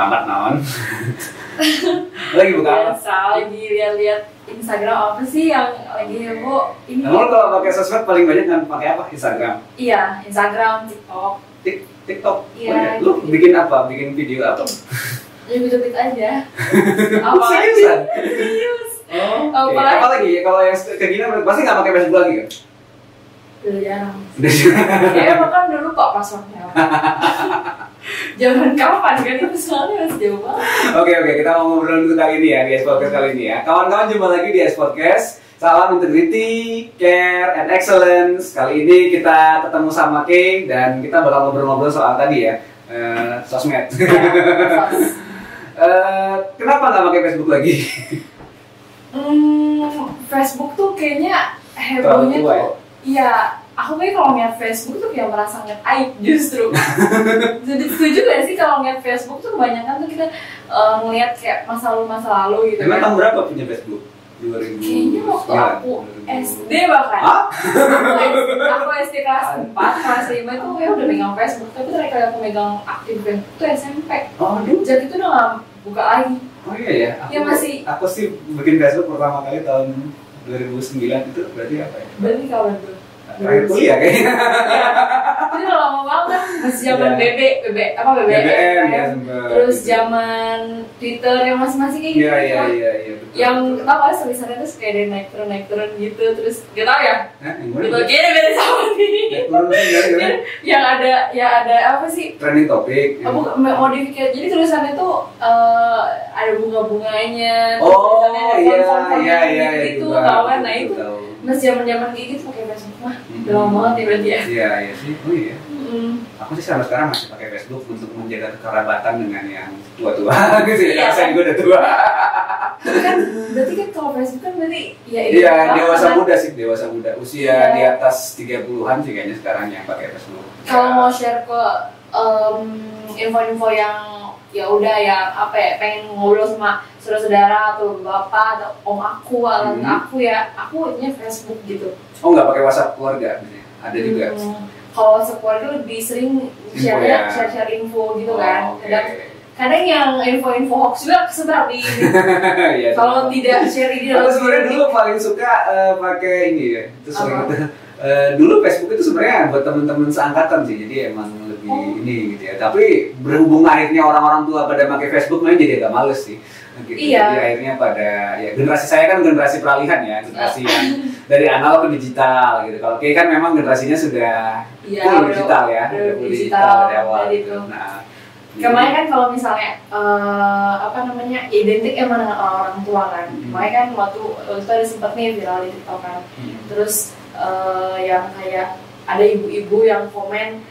Amat naon. lagi buka apa? biasa lagi lihat-lihat Instagram apa sih yang lagi heboh ini Kamu kalau pakai sosmed paling banyak kan pakai apa? Instagram, iya Instagram TikTok Tik, TikTok. Iya, Oh, Lu gitu. bikin apa? Bikin video apa? ya gitu-gitu aja apa Seriusan? serius Oh, lagi? Kalau yang kayak gini pasti nggak pakai Facebook lagi kan? Udah jarang Udah Kayaknya bahkan dulu kok passwordnya Zaman kapan kan itu soalnya masih jauh banget Oke oke kita mau ngobrol dulu kali ini ya di S Podcast kali ini ya. Kawan-kawan jumpa lagi di S Podcast. Salam integrity, care, and excellence. Kali ini kita ketemu sama Kay dan kita bakal ngobrol-ngobrol soal tadi ya eh, sosmed. Eh, kenapa nggak pakai Facebook lagi? Hmm, Facebook tuh kayaknya hebohnya tuh Iya, aku kayak kalau ngeliat Facebook tuh kayak merasa ngeliat aib justru Jadi setuju gak sih kalau ngeliat Facebook tuh kebanyakan tuh kita eh, ngeliat kayak masa lalu masa lalu gitu Emang kan tahun berapa punya Facebook? 2000. Kayaknya waktu aku SD bahkan Hah? aku, aku SD kelas 4, kelas 5 itu kayak udah megang Facebook Tapi terakhir kali aku megang aktif Facebook tuh SMP Oh, aduh. Jadi itu udah gak buka lagi Oh iya ya. Aku, Ya, masih- Aku sih bikin Facebook pertama kali tahun 2009 itu berarti apa ya? Berarti kawan tuh Terakhir kuliah kayaknya. Ini udah lama banget masih zaman Iya. BB, BB apa BBM, BBM ya kan? sempat. terus zaman Twitter yang masih-masih kayak gitu Iya iya kan? iya iya betul. yang betul. tau gak tulisannya tuh kayak naik turun naik turun gitu terus gak tau ya yang gitu beda sama Ya, nih turun sih, ya, ya. yang ada ya ada apa sih Trending topik. apa modifikasi jadi tulisannya tuh eh, ada bunga-bunganya Oh iya iya iya gitu juga. tau kan nah Betul, itu tahu. masih zaman-zaman kayak gitu pakai Facebook mah udah lama banget ya berarti ya Iya iya sih. Oh iya. Mm. Aku sih sampai sekarang masih pakai Facebook untuk menjaga kekerabatan dengan yang tua-tua gitu ya. Iya. Saya gue udah tua. Tapi kan berarti kan kalau Facebook kan berarti ya itu Iya, banget dewasa kan. muda sih, dewasa muda. Usia Iya. di atas 30-an sih kayaknya sekarang yang pakai Facebook. Kalau Ya. mau share ke em, info-info yang ya udah yang apa ya pengen ngobrol sama saudara-saudara atau bapak atau om aku atau Hmm. aku ya aku ininya Facebook gitu. Oh nggak pakai WhatsApp keluarga? Ada juga. Hmm, Kalau WhatsApp keluarga lebih sering share ya. share share info gitu Oh, kan. oke. Kadang kadang yang info-info hoax juga kesebar di Iya, kalau tidak share Aku dalam sebenarnya dulu paling suka eh, pakai ini ya. Itu sering Apa? itu. Eh, dulu Facebook itu sebenarnya buat teman-teman seangkatan sih, jadi emang lebih Oh. ini gitu ya. Tapi berhubung akhirnya orang-orang tua pada pakai Facebook, main jadi agak males sih. Gitu. Iya. Jadi akhirnya pada ya generasi saya kan generasi peralihan ya, generasi yang dari analog ke digital gitu. Kalau Kay kan memang generasinya sudah Iya, full digital ya, udah full digital digital dari awal. Gitu. itu. Nah, Kemarin kan kalau misalnya eh, apa namanya identik emang dengan orang-orang tua kan. Hmm. Kemarin kan waktu itu ada sempat nih viral di TikTok kan. Hmm. Terus eh, yang kayak ada ibu-ibu yang komen,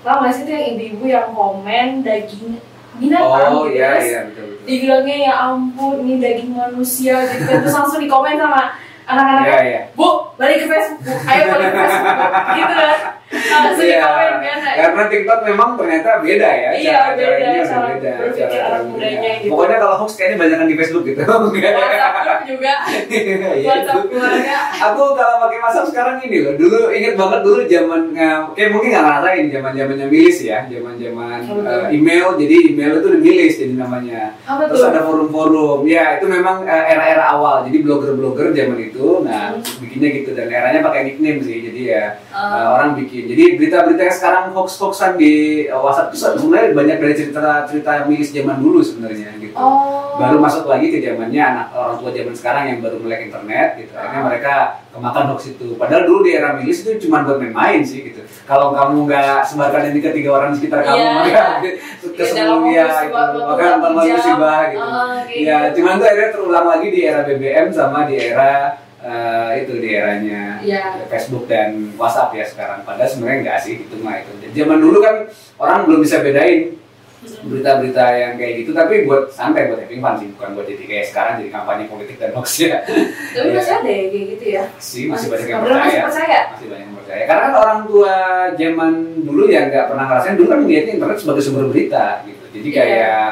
tau gak sih itu yang ibu-ibu yang komen daging binatang Oh gitu iya terus iya betul betul. dibilangnya ya ampun ini daging manusia gitu. Terus langsung dikomen sama anak-anak Iya iya. bu balik ke Facebook. Ayo balik ke Facebook. Gitu kan langsung Iya. kan Karena TikTok memang ternyata beda ya. Iya, cara- beda, caranya cara beda, berpikir cara mudanya gitu. Pokoknya kalau hoax kayaknya banyak di Facebook gitu. WhatsApp juga Iya, WhatsApp keluarga Aku kalau pakai WhatsApp sekarang ini loh. Dulu inget banget dulu zaman eh, kayak mungkin nggak ngerasain zaman zamannya milis ya, zaman zaman Apa tuh? email. Jadi email itu udah milis jadi namanya. apa Terus tuh ada forum-forum. Ya itu memang eh, era-era awal. Jadi blogger-blogger zaman itu, nah Hmm. bikinnya gitu dan eranya pakai nickname sih. Jadi ya Eh, Uh, orang bikin. Jadi berita-berita yang sekarang hoax-hoaxan di uh, WhatsApp itu sebenarnya banyak dari cerita-cerita milis zaman dulu sebenarnya gitu. oh Baru masuk lagi ke zamannya anak orang tua zaman sekarang yang baru melek internet gitu. Akhirnya Ah. mereka kemakan hoax itu. Padahal dulu di era milis itu cuma buat main-main sih gitu. Kalau kamu nggak sebarkan ini ke tiga orang di sekitar kamu, Iya, maka iya. ke Ya, seluruh ya gitu. waktu Maka jam. musibah gitu. Ah, kayak Ya, cuman tuh akhirnya terulang lagi di era BBM sama di era uh, itu di eranya Iya. Facebook dan WhatsApp ya sekarang. Padahal sebenarnya enggak sih itu mah itu. Zaman dulu kan orang belum bisa bedain berita-berita yang kayak gitu, tapi buat santai buat having fun sih, bukan buat jadi kayak sekarang jadi kampanye politik dan hoax ya. tapi masih ada ya kayak gitu ya Sih masih banyak yang Beneran masih percaya. percaya Masih banyak yang percaya. Karena kan orang tua zaman dulu yang nggak pernah ngerasain dulu kan melihatnya internet sebagai sumber berita gitu. Jadi Iya. kayak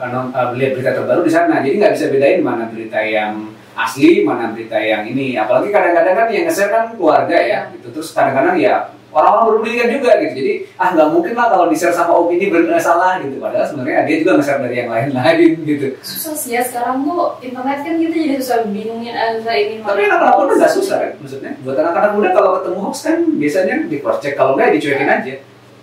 uh, non- uh, lihat berita terbaru di sana. Jadi nggak bisa bedain mana berita yang asli, mana berita yang ini. Apalagi kadang-kadang kan yang nge-share kan keluarga ya. Iya. Gitu. Terus kadang-kadang ya orang-orang berpendidikan juga gitu. Jadi ah nggak mungkin lah kalau di-share sama Om ini benar salah gitu. Padahal sebenarnya dia juga nge-share dari yang lain-lain gitu. susah sih ya sekarang tuh internet kan kita jadi susah bingungin antara ini Tapi anak-anak muda nggak susah kan maksudnya. Buat anak-anak muda kalau ketemu hoax kan biasanya di cross check kalau nggak dicuekin aja.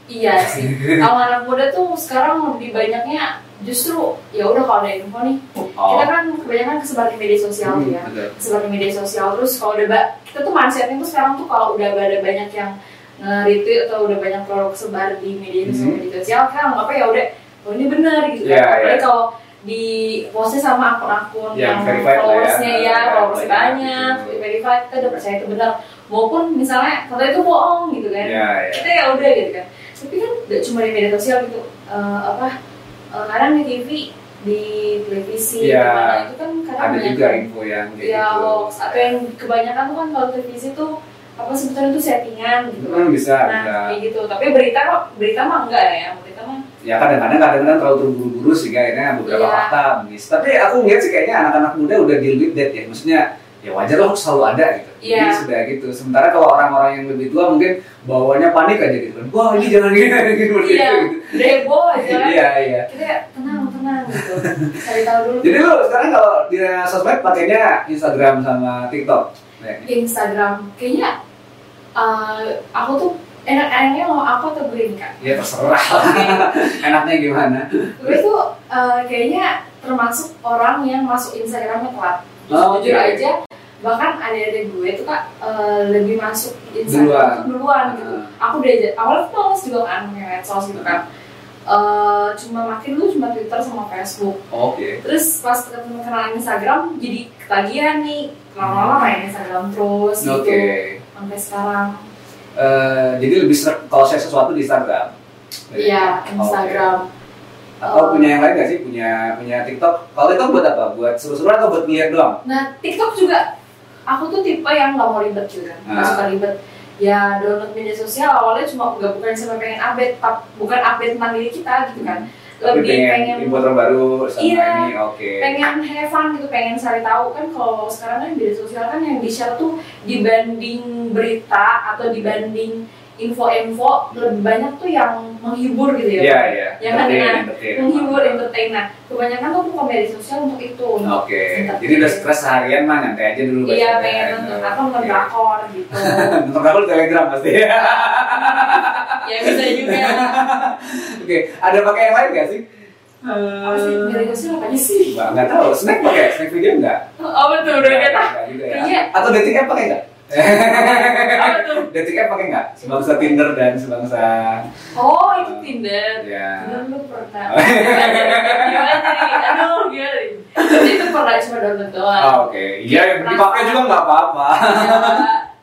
iya sih kalau anak muda tuh sekarang lebih banyaknya justru ya udah kalau ada info nih kita kan kebanyakan kesebar di media sosial tuh ya Oh. Hmm, betul. kesebar di media sosial terus kalau udah ba- kita tuh mindsetnya tuh sekarang tuh kalau udah ada banyak yang nge-retweet atau udah banyak produk sebar di media sosial Mhm. media sosial kan apa ya udah oh ini benar gitu Iya, kan apalagi iya. kalau di postnya sama akun-akun Yang yang, ya. followersnya ya, followersnya banyak gitu. verified kita udah percaya itu benar maupun misalnya katanya itu bohong gitu kan Iya, iya. kita ya udah gitu kan tapi kan gak cuma di media sosial gitu Eh, apa eh, kadang di TV di televisi mana itu kan kadang Ada juga yang- info yang kayak ya gitu. hoax atau yang kebanyakan tuh kan kalau televisi tuh apa sebetulnya itu settingan gitu kan Hmm, bisa, nah bisa. kayak gitu tapi berita kok berita mah enggak ya berita mah ya kadang-kadang kadang-kadang terlalu terburu-buru sehingga akhirnya beberapa Iya. fakta miss. Tapi aku ngeliat sih kayaknya anak-anak muda udah deal with that ya. Maksudnya ya wajar lah selalu ada gitu. Iya. Jadi sudah gitu. Sementara kalau orang-orang yang lebih tua mungkin bawanya panik aja gitu. Wah ini jangan gini gini gitu. iya heboh aja Iya iya. kita kayak tenang tenang gitu cari tahu dulu Jadi lu sekarang kalau di sosmed pakainya Instagram sama TikTok. kayaknya. Instagram kayaknya eh, aku tuh enak-enaknya mau aku atau green kak Ya terserah. Enaknya gimana? gue tuh eh, kayaknya termasuk orang yang masuk Instagramnya telat Oh, jujur oke. aja bahkan adik-adik gue tuh kak eh, lebih masuk Instagram Duluan. duluan gitu Ah. aku aja awalnya tuh males juga kan pakai medsos gitu kan Eh, cuma makin dulu cuma Twitter sama Facebook Oke. terus pas ketemu kenalan Instagram jadi ketagihan nih lama-lama main Instagram terus gitu sampai sekarang Eh, jadi lebih kalau saya sesuatu di Instagram. iya. Instagram Atau Oh. punya yang lain nggak sih? Punya punya TikTok? Kalau TikTok buat apa? Buat seru-seruan atau buat ngeliat doang? Nah, TikTok juga aku tuh tipe yang nggak mau ribet gitu kan, nggak Ah. suka ribet. Ya download media sosial awalnya cuma nggak bukan sampai pengen update, bukan update tentang diri kita gitu kan. Tapi Lebih pengen, pengen info terbaru sama Iya. ini, oke. pengen have fun gitu, pengen cari tahu kan kalau sekarang kan media sosial kan yang di share tuh dibanding berita atau dibanding info-info lebih banyak tuh yang menghibur gitu ya. Iya iya. Yang kan entertain. menghibur, entertain. Nah, kebanyakan tuh bukan media sosial untuk itu. Oke. entertain. Jadi udah stres seharian mah nyantai aja dulu. Iya pengen nonton apa nonton Oke. drakor gitu. Nonton drakor di Telegram pasti. ya bisa juga. Oke. Ada pakai yang lain nggak sih? Apa sih media sosial apa aja sih? Nggak nggak tahu. Snack pakai? Snack video nggak? Oh betul udah kata. nggak juga ya. Iya. Atau dating app pakai nggak? Dating app pakai nggak? Sebangsa Tinder dan sebangsa Oh itu Tinder. ya. Tinder lu pernah. Aduh nih? Tapi itu pernah cuma download doang. Oh, Oke, iya yang dipakai juga nggak apa-apa. Ya,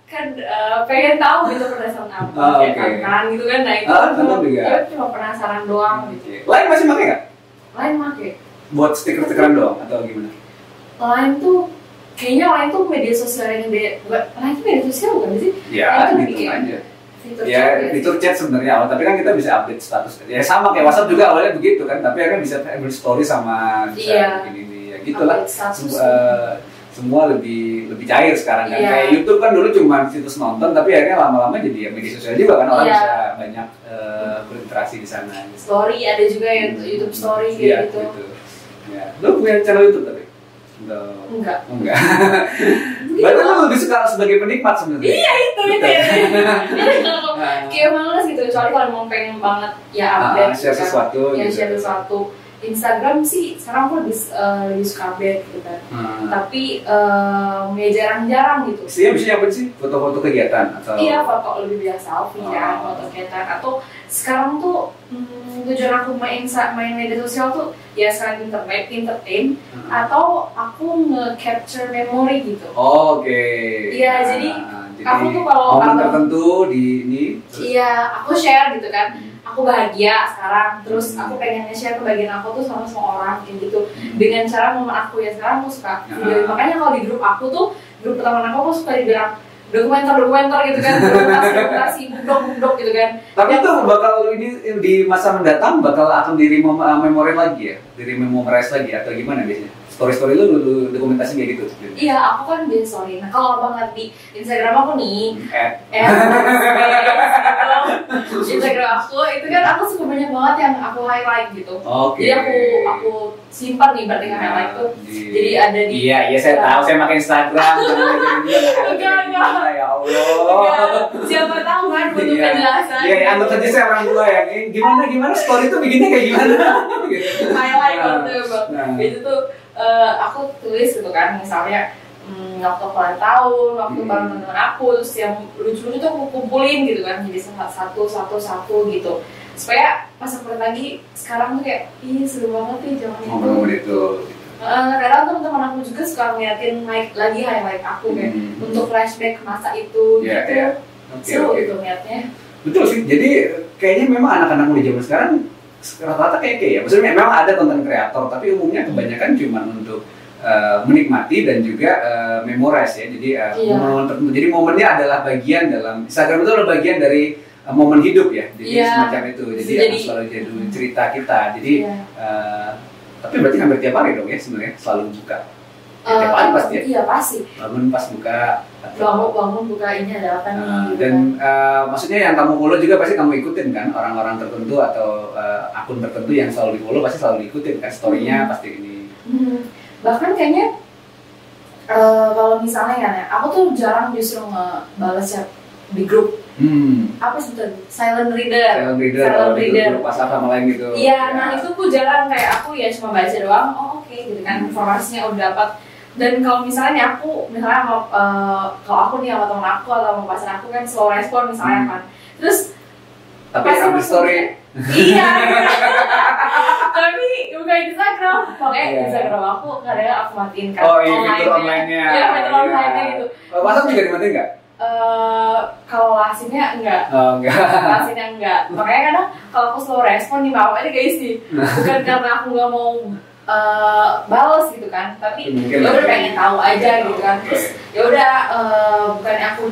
kan eh, pengen tahu gitu penasaran apa Oh, kayak oke. tantangan gitu kan nah itu Ah, cuma, juga. ya, cuma penasaran doang gitu Lain masih pakai nggak? lain make Buat stiker-stikeran doang atau gimana? lain tuh kayaknya lain tuh media sosial yang beda bukan lain tuh media sosial bukan sih Ya, Itu gitu bikin. aja. fitur Ya, chat ya. fitur chat sebenarnya awal, tapi kan kita bisa update status. Ya sama kayak WhatsApp juga awalnya begitu kan, tapi akhirnya bisa story sama bisa Iya. bikin ini ya gitulah. Semua, eh, semua lebih lebih cair sekarang kan. Iya. Kayak YouTube kan dulu cuma situs nonton, tapi akhirnya lama-lama jadi ya media sosial juga kan orang Iya. bisa banyak eh, berinteraksi di sana. gitu. story ada juga yang YouTube story Iya, kayak gitu Ya. Lu punya channel YouTube tapi? Enggak. enggak Enggak. Berarti lu lebih suka sebagai penikmat sebenarnya. iya itu itu ya kayak males gitu kecuali kalau mau pengen banget ya ah, update share gitu kan. sesuatu ya gitu. share sesuatu Instagram sih sekarang aku lebih eh, lebih suka update gitu kan Hmm. tapi eh, ya jarang-jarang gitu Isinya biasanya apa sih? Foto-foto kegiatan atau? Iya foto lebih biasa selfie kan, Oh. foto kegiatan atau sekarang tuh hmm, tujuan aku main main media sosial tuh ya selain internet, entertain Hmm. atau aku nge-capture memory gitu. Oke. Iya, Nah, jadi jadi aku tuh kalau momen tertentu di ini. Iya, aku share gitu kan. Hmm. Aku bahagia sekarang, terus Hmm. aku pengen nge-share kebahagiaan aku tuh sama semua orang kayak gitu. Hmm. Dengan cara momen aku ya sekarang aku suka video. Makanya kalau di grup aku tuh grup pertemanan aku aku suka dibilang dokumenter-dokumenter gitu kan, dokumentasi, bundok-bundok gitu kan. Tapi itu bakal ini di masa mendatang bakal akan di remem- uh, memori lagi ya, di memorize lagi atau gimana biasanya? Story-story lu, lu, lu dokumentasi kayak gitu. Iya, aku kan bikin story. Nah, kalau abang lihat di Instagram aku nih, eh. Instagram aku itu kan aku suka banyak banget yang aku highlight gitu. Oke. Jadi aku aku simpan nih berarti highlight tuh. Di- Jadi ada di Iya, iya saya tahu. Saya pakai Instagram. Enggak, enggak. Ya Allah. Siapa tahu kan butuh Iya. penjelasan. Iya, iya, anggap saja saya orang tua ya. Eh, Gimana gimana story itu bikinnya kayak gimana? gitu. highlight Nah, gitu bang. nah. Itu tuh eh, aku tulis gitu kan misalnya hmm, waktu ulang tahun, waktu Hmm. bareng teman aku, terus yang lucu-lucu tuh aku kumpulin gitu kan jadi satu satu satu gitu supaya pas aku lagi sekarang tuh kayak ih seru banget nih zaman itu. Ngomong-ngomong itu. Eh, kadang teman-teman aku juga suka ngeliatin like, lagi highlight aku kayak Hmm. untuk flashback masa itu Iya, gitu. iya. Oke, Seru oke. gitu ngeliatnya. Betul sih. Jadi kayaknya memang anak-anak muda zaman sekarang rata-rata kayak kayak ya. Maksudnya memang ada konten kreator, tapi umumnya kebanyakan cuma untuk eh, menikmati dan juga eh, memorize ya. Jadi eh, Iya. momen tertentu. Jadi momennya adalah bagian dalam Instagram itu adalah bagian dari eh, momen hidup ya. Jadi Iya. semacam itu. Jadi, Jadi- akan selalu jadi cerita kita. Jadi Iya. eh, tapi berarti hampir tiap hari dong ya sebenarnya selalu buka. Ya, Eh, tiap hari pasti ya. Iya pasti. Bangun pas buka. Bangun bangun buka ini ada apa nih? Nah, gitu dan eh, maksudnya yang kamu follow juga pasti kamu ikutin kan orang-orang tertentu atau eh, akun tertentu yang selalu di follow pasti selalu diikutin kan story-nya Hmm. pasti ini. Hmm, bahkan kayaknya eh, kalau misalnya kan ya, aku tuh jarang justru ngebales chat di grup Hmm. apa sih itu silent reader. Silent reader Silent reader. grup WhatsApp sama lain gitu. Iya, nah itu aku jarang kayak aku ya cuma baca doang. Oh oke, gitu kan informasinya udah dapat. Dan kalau misalnya aku misalnya mau eh, kalau aku nih sama temen aku atau sama pacar aku kan slow respon misalnya Hmm. kan. Terus Tapi pasti story iya tapi bukan Instagram makanya Iya. Instagram aku kadang aku matiin kan Oh iya fitur online-nya. online-nya. iya fitur Iya. online-nya gitu Oh, WhatsApp juga dimatiin nggak? Eh, kalau lasinnya enggak Oh enggak. lasinnya enggak makanya kadang kalau aku slow respon nih mau ini guys sih bukan karena aku nggak mau eh, balas gitu kan tapi ya udah pengen tahu aja gitu kan terus ya udah eh, bukannya aku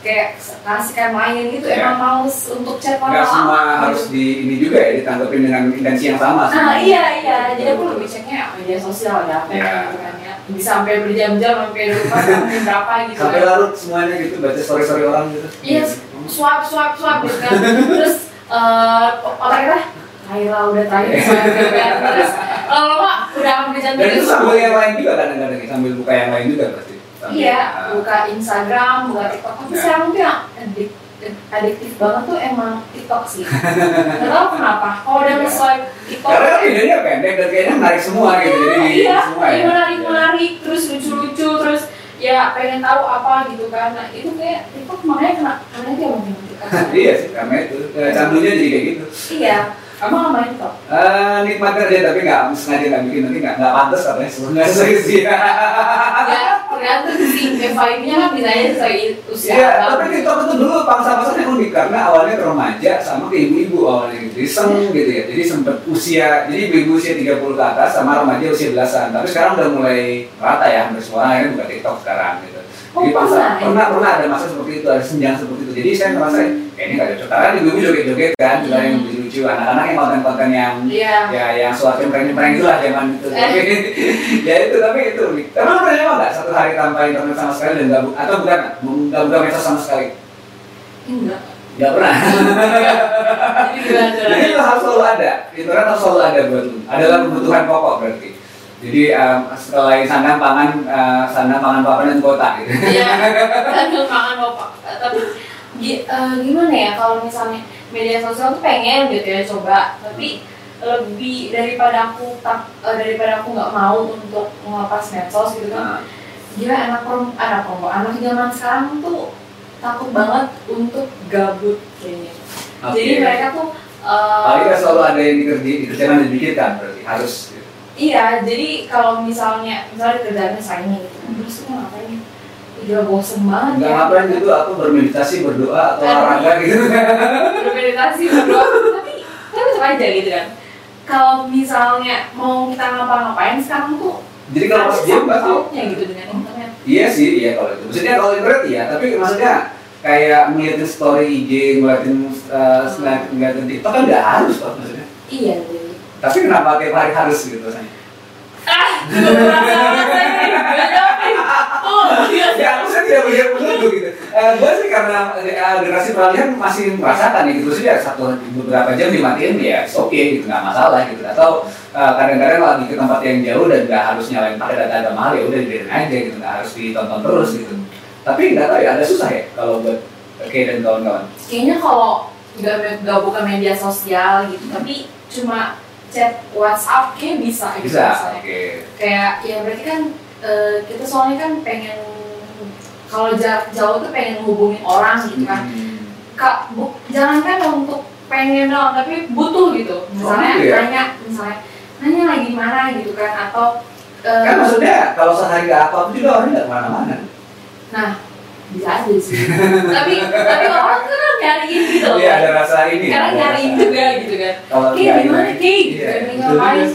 kayak kasihkan main gitu Iya. emang males untuk chat Nggak semua lama-lama harus gitu. di ini juga ya ditanggapin dengan intensi yang sama. Ah sebenarnya. iya iya, jadi aku lebih ceknya media sosial ada apa Iya. gitu kan ya. Bisa sampai berjam-jam sampai lupa sampai berapa gitu Sampai kan. larut semuanya gitu baca story-story orang gitu. Iya, swipe swipe swipe gitu kan. Terus eh otak kita Kaila udah terakhir kan. Terus lama-lama udah ambil jantung Dan itu sambil yang lain juga kadang-kadang ya, sambil buka yang lain juga pasti. Sambil, Iya, ah, buka Instagram, buka TikTok. Tapi Iya. sekarang tuh yang adik- adiktif banget tuh emang TikTok sih. Gak tau kenapa. Kalau udah Iya. nge-swipe TikTok Karena kan videonya pendek dan kayaknya menarik semua gitu. Jadi iya, semua ya. iya menarik menarik terus lucu lucu terus ya pengen tahu apa gitu kan nah itu kayak TikTok makanya kena karena dia mau iya sih, karena itu eh, candunya jadi kayak gitu. iya kamu main TikTok Eh nikmatin aja tapi nggak sengaja nggak bikin nanti nggak nggak pantas katanya sebenarnya sih. ya tergantung sih kayak vibe-nya kan bisa aja sesuai usia Iya, tapi TikTok itu dulu pangsa-pasarnya unik karena awalnya ke remaja sama ke ibu-ibu awalnya gitu. Jadi iseng gitu ya. Jadi sempet usia, jadi ibu-ibu usia 30 ke atas sama remaja usia belasan. Tapi sekarang udah mulai rata ya, hampir semua orang akhirnya buka TikTok sekarang gitu. Oh, Jadi pangsa, pernah ya? pernah, pernah ada masa seperti itu, ada senjang seperti itu. Jadi saya merasa kayaknya nggak cocok. Karena ibu-ibu joget-joget kan, juga yang Hmm. lucu-lucu. Anak-anak yang konten-konten yang iya ya yang suatu yang prank-prank itu lah zaman itu. Eh. Tapi ya itu tapi itu lu pernah nyoba nggak satu hari tanpa internet sama sekali dan nggak atau bukan nggak buka medsos sama sekali? enggak Nggak pernah. jadi Jadi itu harus selalu ada. Internet harus selalu ada buat lu. Adalah kebutuhan pokok berarti. Jadi um, setelah sandang pangan, uh, sandang pangan papan dan kota gitu. Iya, kan makan bapak. Tapi eh, gimana ya kalau misalnya media sosial tuh pengen gitu ya coba, tapi lebih daripada aku tak eh, daripada aku nggak mau untuk ngelepas medsos gitu kan. Nah, Gila anak perempuan, anak perempuan, anak zaman sekarang tuh takut banget untuk gabut kayaknya. oke. Jadi mereka tuh eh, Paling kan selalu ada yang dikerjain, dikerjakan dan dipikirkan berarti harus. Gitu. Iya, jadi kalau misalnya misalnya kerjaannya saingnya gitu, terus lu ngapain? Gila bosen banget Nggak ya. ngapain gitu, aku bermeditasi, berdoa atau olahraga gitu. bermeditasi berdoa tapi tapi tetap aja gitu kan kalau misalnya mau kita ngapa-ngapain sekarang tuh Jadi kalau pas sangkut pasti gitu dengan internet Iya sih, iya kalau itu. Maksudnya kalau internet iya, tapi maksudnya kayak ngeliatin story IG, ngeliatin uh, ngeliatin, ngeliatin TikTok kan nggak harus kok maksudnya. iya jadi Tapi kenapa tiap hari harus gitu rasanya? ah juga merasa rasanya gak jawabin oh iya ya aku sih tidak melihat menuduh gitu eh, gue sih karena eh, generasi peralihan masih merasakan ya gitu sih ya satu beberapa jam dimatiin ya oke gitu nggak masalah gitu. Atau eh, kadang-kadang lagi ke tempat yang jauh dan nggak harus nyalain pakai data mahal ya udah dibiarin aja gitu nggak harus ditonton terus gitu. Tapi nggak tahu ya ada susah ya kalau buat Kay dan kawan-kawan? Kayaknya kalau nggak nggak buka media sosial gitu tapi cuma chat WhatsApp kayak bisa gitu bisa oke. Kayak ya berarti kan eh, kita soalnya kan pengen kalau jarak jauh tuh pengen hubungin orang gitu kan. Hmm. kak bu, jangankan untuk pengen doang tapi butuh gitu. Misalnya gitu ya? nanya misalnya nanya lagi mana? gitu kan atau eh, kan maksudnya kalau sehari nggak apa juga orang nggak ke mana-mana. Nah bisa aja sih tapi tapi orang tuh kan nyariin gitu iya ada rasa ini. Karena nyariin juga gitu kan. Kalau Ki, nggak di mana, ini- Ki? iya. Lagi betul ngapain?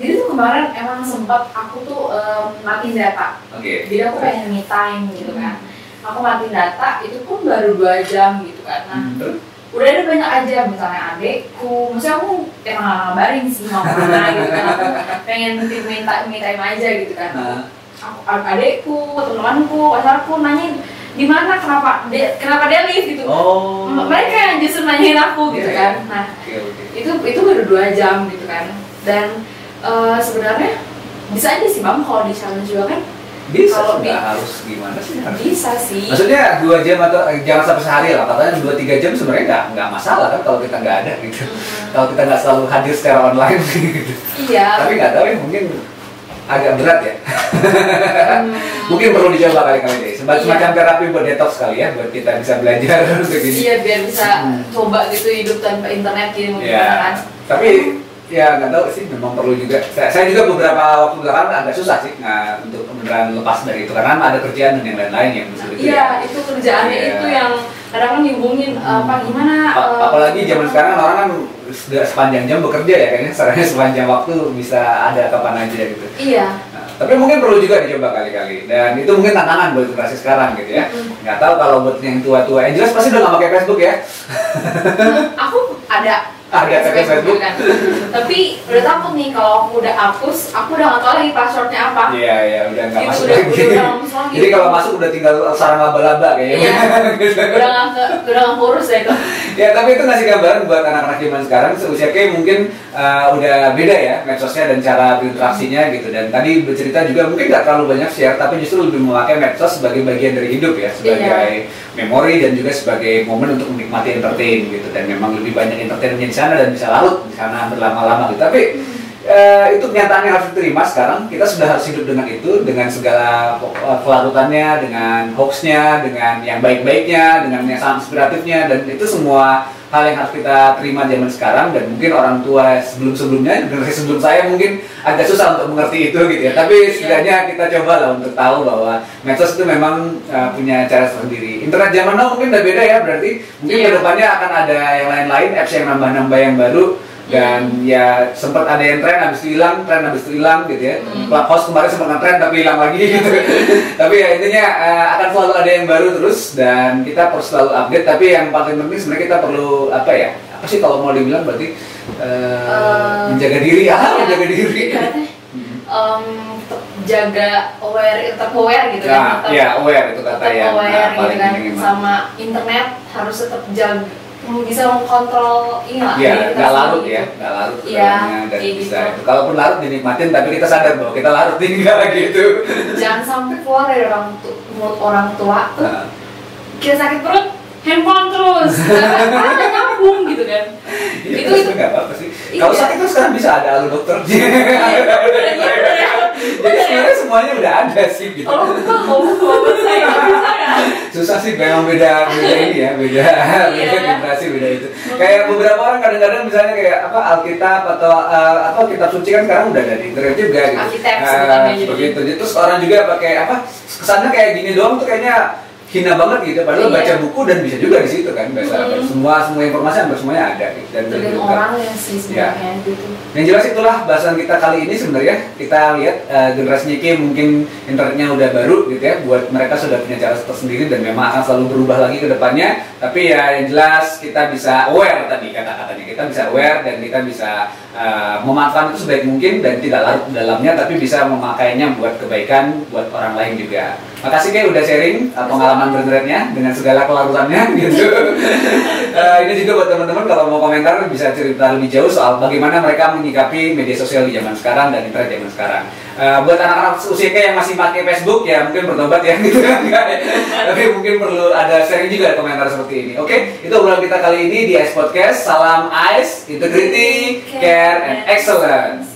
Jadi tuh kemarin emang sempat aku tuh em, matiin data. Oke. Jadi aku pengen me time gitu kan. Aku matiin data itu pun baru dua jam gitu kan. Nah Hmm, udah ada banyak aja misalnya adekku maksudnya aku emang nggak ngabarin sih mau ke mana gitu kan. Aku pengen minta me time aja gitu kan. Nah, aku adekku teman-temanku pacarku nanya di mana? Kenapa? Dia kenapa dia leave gitu. Oh. Mereka yang justru nanyain aku gitu Iya, kan. Nah oke oke. itu itu baru dua jam gitu kan. Dan eh, sebenarnya bisa aja sih bang kalau di challenge juga kan? Bisa Kalau nggak di- harus gimana sih harus bisa sih. Maksudnya dua jam atau eh, jangan sampai sehari lah katanya dua tiga jam sebenarnya nggak nggak masalah kan kalau kita nggak ada gitu. Hmm, kalau kita nggak selalu hadir secara online gitu. Iya. Tapi nggak tahu ya mungkin agak berat ya. Hmm, mungkin perlu dicoba kali-kali deh. Semacam, Iya. semacam terapi buat detox kali ya buat kita bisa belajar begini iya biar bisa Hmm. coba gitu hidup tanpa internet gitu mungkin ya kan. Tapi ya nggak tahu sih memang perlu juga saya, saya juga beberapa waktu belakangan agak susah sih nah, untuk beneran lepas dari itu karena ada kerjaan dan yang lain-lain yang mesti iya itu kerjaannya Iya. itu yang kadang kan dihubungin eh, pak gimana A- eh, apalagi zaman sekarang kan orang kan sudah sepanjang jam bekerja ya kayaknya sebenarnya sepanjang waktu bisa ada kapan aja gitu. iya Nah, tapi mungkin perlu juga dicoba kali-kali dan itu mungkin tantangan buat generasi sekarang gitu ya. Mm. Nggak tahu kalau buat yang tua-tua, yang jelas pasti udah nggak pakai Facebook ya. Nah, aku ada Ada pakai Facebook. kan. tapi udah takut nih kalau aku udah hapus aku udah nggak tahu lagi passwordnya apa Iya iya udah nggak Itu masuk udah- lagi. udah masuk lagi. Jadi kalau masuk udah tinggal sarang laba-laba kayaknya. Iya. udah nggak udah nggak kurus ya itu ya tapi itu ngasih gambaran buat anak-anak zaman sekarang seusia kayak mungkin uh, udah beda ya medsosnya dan cara berinteraksinya gitu dan tadi bercerita juga mungkin nggak terlalu banyak share tapi justru lebih memakai medsos sebagai bagian dari hidup ya sebagai memori dan juga sebagai momen untuk menikmati entertain gitu. Dan memang lebih banyak entertainnya di sana dan bisa larut di sana berlama-lama gitu. Tapi eh, itu kenyataan yang harus diterima. Sekarang kita sudah harus hidup dengan itu dengan segala eh, kelarutannya dengan hoaxnya dengan yang baik-baiknya dengan yang sangat inspiratifnya. Dan itu semua hal yang harus kita terima zaman sekarang. Dan mungkin orang tua sebelum-sebelumnya generasi sebelum saya mungkin agak susah untuk mengerti itu gitu ya. Tapi setidaknya kita coba lah untuk tahu bahwa medsos itu memang uh, punya cara sendiri internet zaman now mungkin udah beda ya. Berarti mungkin Iya. ke depannya akan ada yang lain-lain apps yang nambah-nambah yang baru dan ya sempat ada yang tren habis itu hilang tren habis itu hilang gitu ya Hmm. Clubhouse kemarin sempat nge-tren tapi hilang lagi gitu tapi ya intinya eh, akan selalu ada yang baru terus dan kita perlu selalu update tapi yang paling penting sebenarnya kita perlu apa ya apa sih kalau mau dibilang berarti eh, Eh, menjaga diri ah iya. menjaga diri tetap jaga aware tetap aware gitu nah, kan tetap, ya aware itu kata yang aware nah, gitu paling kan penting emang. sama internet harus tetap jaga bisa mengkontrol ini lah Iya, nggak larut ya, gitu. nggak larut Iya, sebenarnya dan kayak bisa gitu. itu. Kalaupun larut dinikmatin, tapi kita sadar bahwa kita larut tinggal gitu. jangan sampai keluar dari orang tu, mulut orang tua tuh Nah, kita sakit perut handphone terus karena ada nyambung gitu kan Iya, Itu- itu- nggak apa-apa sih. Iya. Kalau sakit tuh sekarang bisa ada alu dokter. Iya, iya, bener ya. Jadi sebenarnya semuanya udah ada sih gitu. kalau buka ngomong saya bisa ya Susah sih memang beda beda ini ya, beda beda Iya. generasi beda itu. Kayak beberapa orang kadang-kadang misalnya kayak apa Alkitab atau eh, atau kitab suci kan sekarang udah ada di internet juga gitu. Alkitab Nah, sebutannya jadi. seperti itu. Jadi terus orang juga pakai apa kesannya kayak gini doang tuh kayaknya hina banget gitu padahal Iya. baca buku dan bisa juga di situ kan baca Hmm. semua semua informasi hampir semuanya ada gitu dan tergantung terbuka. orangnya sih sebenarnya gitu Yang jelas itulah bahasan kita kali ini sebenarnya kita lihat eh, generasinya mungkin internetnya udah baru gitu ya buat mereka sudah punya cara tersendiri dan memang akan selalu berubah lagi ke depannya tapi ya yang jelas kita bisa aware tadi kata-katanya kita bisa aware dan kita bisa eh, memanfaatkan itu sebaik mungkin dan tidak larut dalamnya tapi bisa memakainya buat kebaikan buat orang lain juga. Makasih Kay udah sharing eh, pengalaman bernetnya dengan segala kelarutannya gitu. Eh, ini juga buat teman-teman kalau mau komentar bisa cerita lebih jauh soal bagaimana mereka menyikapi media sosial di zaman sekarang dan internet zaman sekarang. Eh, buat anak-anak usia kayak yang masih pakai Facebook ya mungkin bertobat ya gitu kan. Tapi mungkin perlu ada sharing juga komentar seperti ini. Oke, itu obrolan kita kali ini di Ice Podcast. Salam Ice, integrity, care, and excellence.